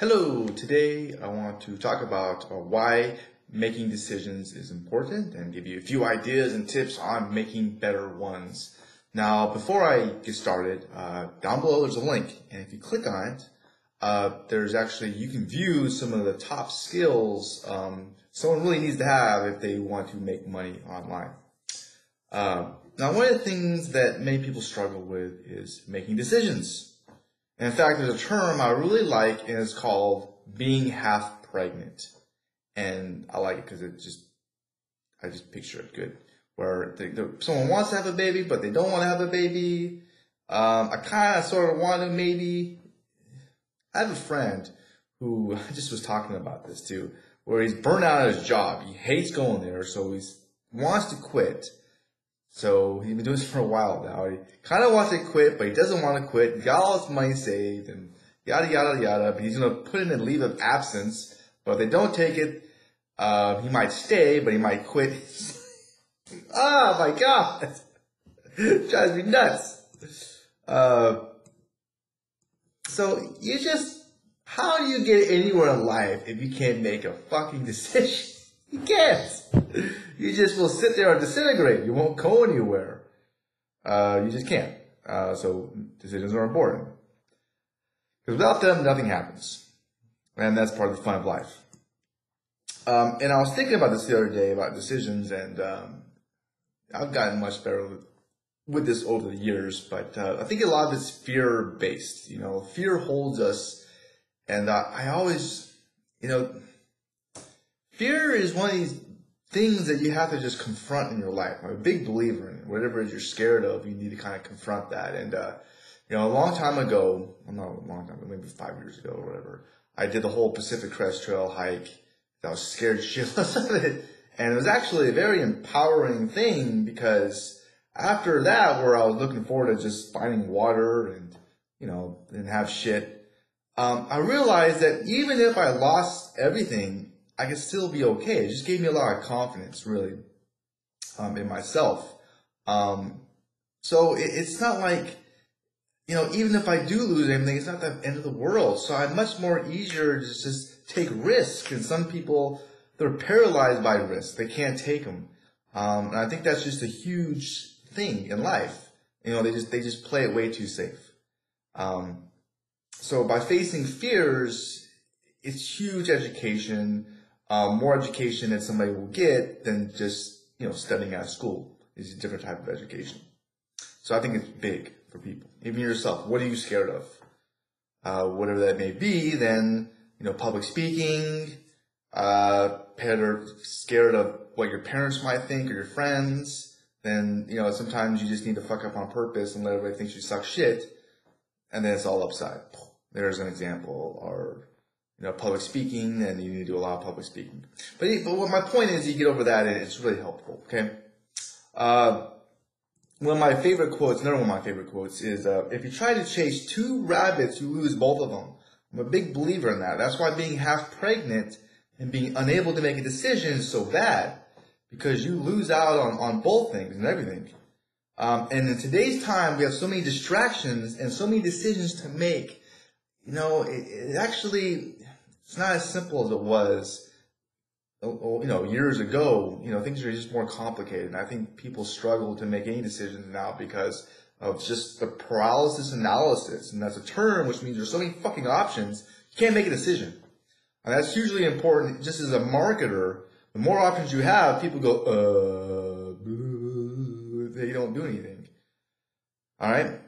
Hello, today I want to talk about uh, why making decisions is important and give you a few ideas and tips on making better ones. Now, before I get started, uh, down below there's a link, and if you click on it, uh, there's actually, you can view some of the top skills um, someone really needs to have if they want to make money online. Uh, now, one of the things that many people struggle with is making decisions. In fact, there's a term I really like, and it's called being half pregnant. And I like it because it just, I just picture it good. Where they, someone wants to have a baby, but they don't want to have a baby. Um, I kind of sort of want to maybe. I have a friend who I just was talking about this too, where he's burnt out at his job. He hates going there, so he wants to quit so he's been doing this for a while now. He kind of wants to quit, but he doesn't want to quit. He got all his money saved and yada yada yada. But he's gonna put in a leave of absence. But if they don't take it, uh, he might stay, but he might quit. oh my god, drives me nuts. Uh, so you just, how do you get anywhere in life if you can't make a fucking decision? You can't. You just will sit there and disintegrate. You won't go anywhere. Uh, you just can't. Uh, so decisions are important. Because without them, nothing happens. And that's part of the fun of life. Um, and I was thinking about this the other day about decisions, and um, I've gotten much better with, with this over the years. But uh, I think a lot of it's fear based. You know, fear holds us, and uh, I always, you know, fear is one of these things that you have to just confront in your life. I'm a big believer in it. Whatever you're scared of, you need to kind of confront that. And, uh, you know, a long time ago, well, not a long time, but maybe five years ago or whatever, I did the whole Pacific Crest Trail hike. I was scared shitless of it. And it was actually a very empowering thing because after that, where I was looking forward to just finding water and, you know, and have shit, um, I realized that even if I lost everything, I could still be okay. It just gave me a lot of confidence, really, um, in myself. Um, so it, it's not like, you know, even if I do lose anything, it's not the end of the world. So I'm much more easier to just take risks. And some people, they're paralyzed by risk. They can't take them. Um, and I think that's just a huge thing in life. You know, they just, they just play it way too safe. Um, so by facing fears, it's huge education um, more education that somebody will get than just you know studying at school. It's a different type of education. So I think it's big for people. Even yourself, what are you scared of? Uh, whatever that may be, then you know public speaking. Uh, are scared of what your parents might think or your friends. Then you know sometimes you just need to fuck up on purpose and let everybody think you suck shit, and then it's all upside. There's an example. Or you know, public speaking, and you need to do a lot of public speaking. But, but what my point is, you get over that, and it's really helpful. Okay. Uh, one of my favorite quotes, another one of my favorite quotes, is uh, if you try to chase two rabbits, you lose both of them. I'm a big believer in that. That's why being half pregnant and being unable to make a decision is so bad because you lose out on, on both things and everything. Um, and in today's time, we have so many distractions and so many decisions to make. You know, it, it actually it's not as simple as it was, oh, oh, you know, years ago. You know, things are just more complicated. And I think people struggle to make any decisions now because of just the paralysis analysis. And that's a term which means there's so many fucking options, you can't make a decision. And that's hugely important just as a marketer. The more options you have, people go, uh, they don't do anything. All right.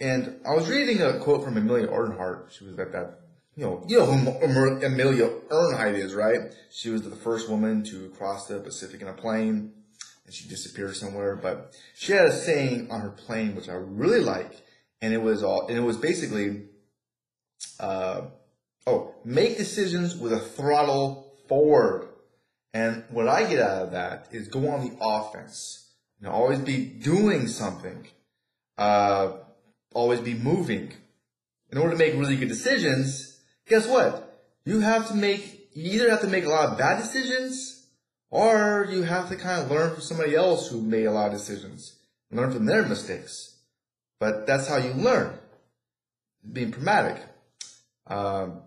And I was reading a quote from Amelia Earhart. She was at that you know, you know who Amelia Earhart is, right? She was the first woman to cross the Pacific in a plane, and she disappeared somewhere. But she had a saying on her plane which I really like, and it was all, and it was basically, uh, oh, make decisions with a throttle forward. And what I get out of that is go on the offense. You know, always be doing something. Uh, always be moving. In order to make really good decisions, guess what? You have to make, you either have to make a lot of bad decisions or you have to kind of learn from somebody else who made a lot of decisions. Learn from their mistakes. But that's how you learn. Being pragmatic. Um,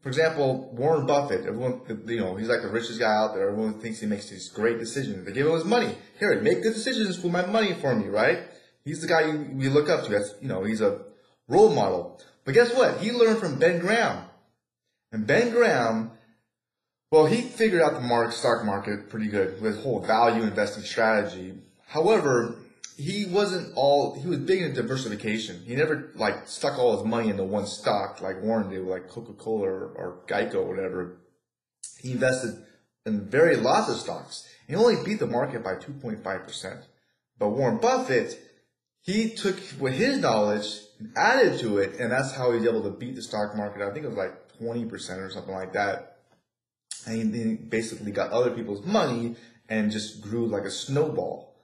for example, Warren Buffett, everyone, you know, he's like the richest guy out there. Everyone thinks he makes these great decisions. They give him his money. Here, make good decisions with my money for me, right? He's the guy we look up to. That's, you know, he's a role model. But guess what? He learned from Ben Graham. And Ben Graham, well, he figured out the stock market pretty good with whole value investing strategy. However, he wasn't all, he was big in diversification. He never like stuck all his money into one stock like Warren did, like Coca-Cola or, or Geico or whatever. He invested in very lots of stocks. He only beat the market by 2.5%. But Warren Buffett, he took with his knowledge and added to it, and that's how he's able to beat the stock market. I think it was like 20% or something like that. And he basically got other people's money and just grew like a snowball.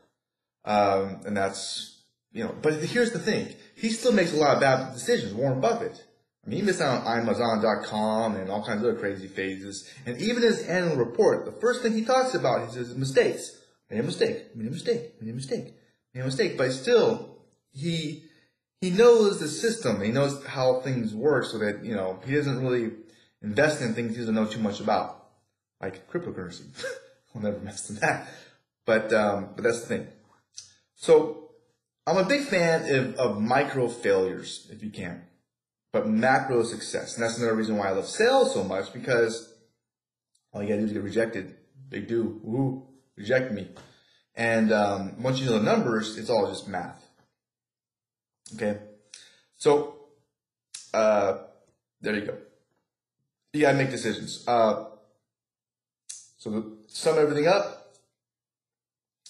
Um, and that's, you know, but here's the thing. He still makes a lot of bad decisions, Warren Buffett. I mean, he missed out on Amazon.com and all kinds of other crazy phases. And even his annual report, the first thing he talks about is his mistakes. Made a mistake, made a mistake, made a mistake, made a mistake. But still, he, he knows the system. He knows how things work so that, you know, he doesn't really invest in things he doesn't know too much about. Like cryptocurrency. I'll never mess with that. But, um, but that's the thing. So I'm a big fan of, of micro failures, if you can, but macro success. And that's another reason why I love sales so much because all you gotta do is get rejected. Big do. Woo, reject me. And um, once you know the numbers, it's all just math. Okay. So, uh, there you go. You gotta make decisions. Uh, so to sum everything up,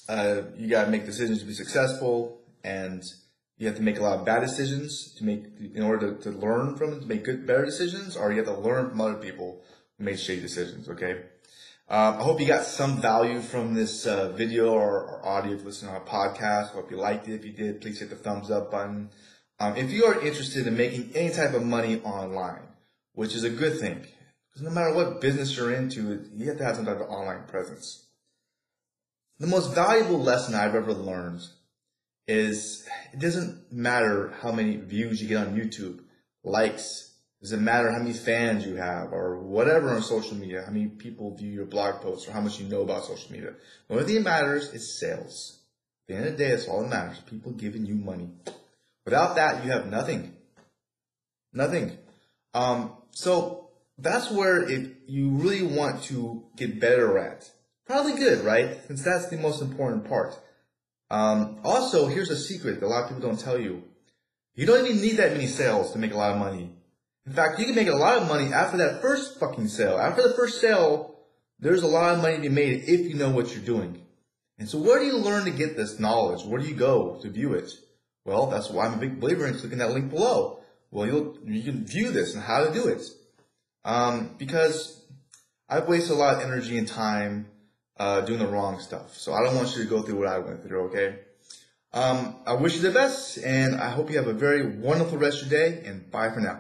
uh, you got to make decisions to be successful, and you have to make a lot of bad decisions to make in order to, to learn from it, to make good, better decisions, or you have to learn from other people who made shitty decisions. Okay. Um, I hope you got some value from this uh, video or, or, audio if you listen on a podcast. I hope you liked it. If you did, please hit the thumbs up button. Um, if you are interested in making any type of money online, which is a good thing, because no matter what business you're into, you have to have some type of online presence. The most valuable lesson I've ever learned is it doesn't matter how many views you get on YouTube, likes, doesn't matter how many fans you have or whatever on social media, how many people view your blog posts or how much you know about social media. The only thing that matters is sales. At the end of the day, that's all that matters. People giving you money. Without that, you have nothing. Nothing. Um, so that's where if you really want to get better at Probably good, right? Since that's the most important part. Um, also, here's a secret that a lot of people don't tell you. You don't even need that many sales to make a lot of money. In fact, you can make a lot of money after that first fucking sale. After the first sale, there's a lot of money to be made if you know what you're doing. And so where do you learn to get this knowledge? Where do you go to view it? Well, that's why I'm a big believer in clicking that link below. Well, you'll, you can view this and how to do it. Um, because I've wasted a lot of energy and time uh, doing the wrong stuff. So I don't want you to go through what I went through, okay? Um, I wish you the best, and I hope you have a very wonderful rest of your day, and bye for now.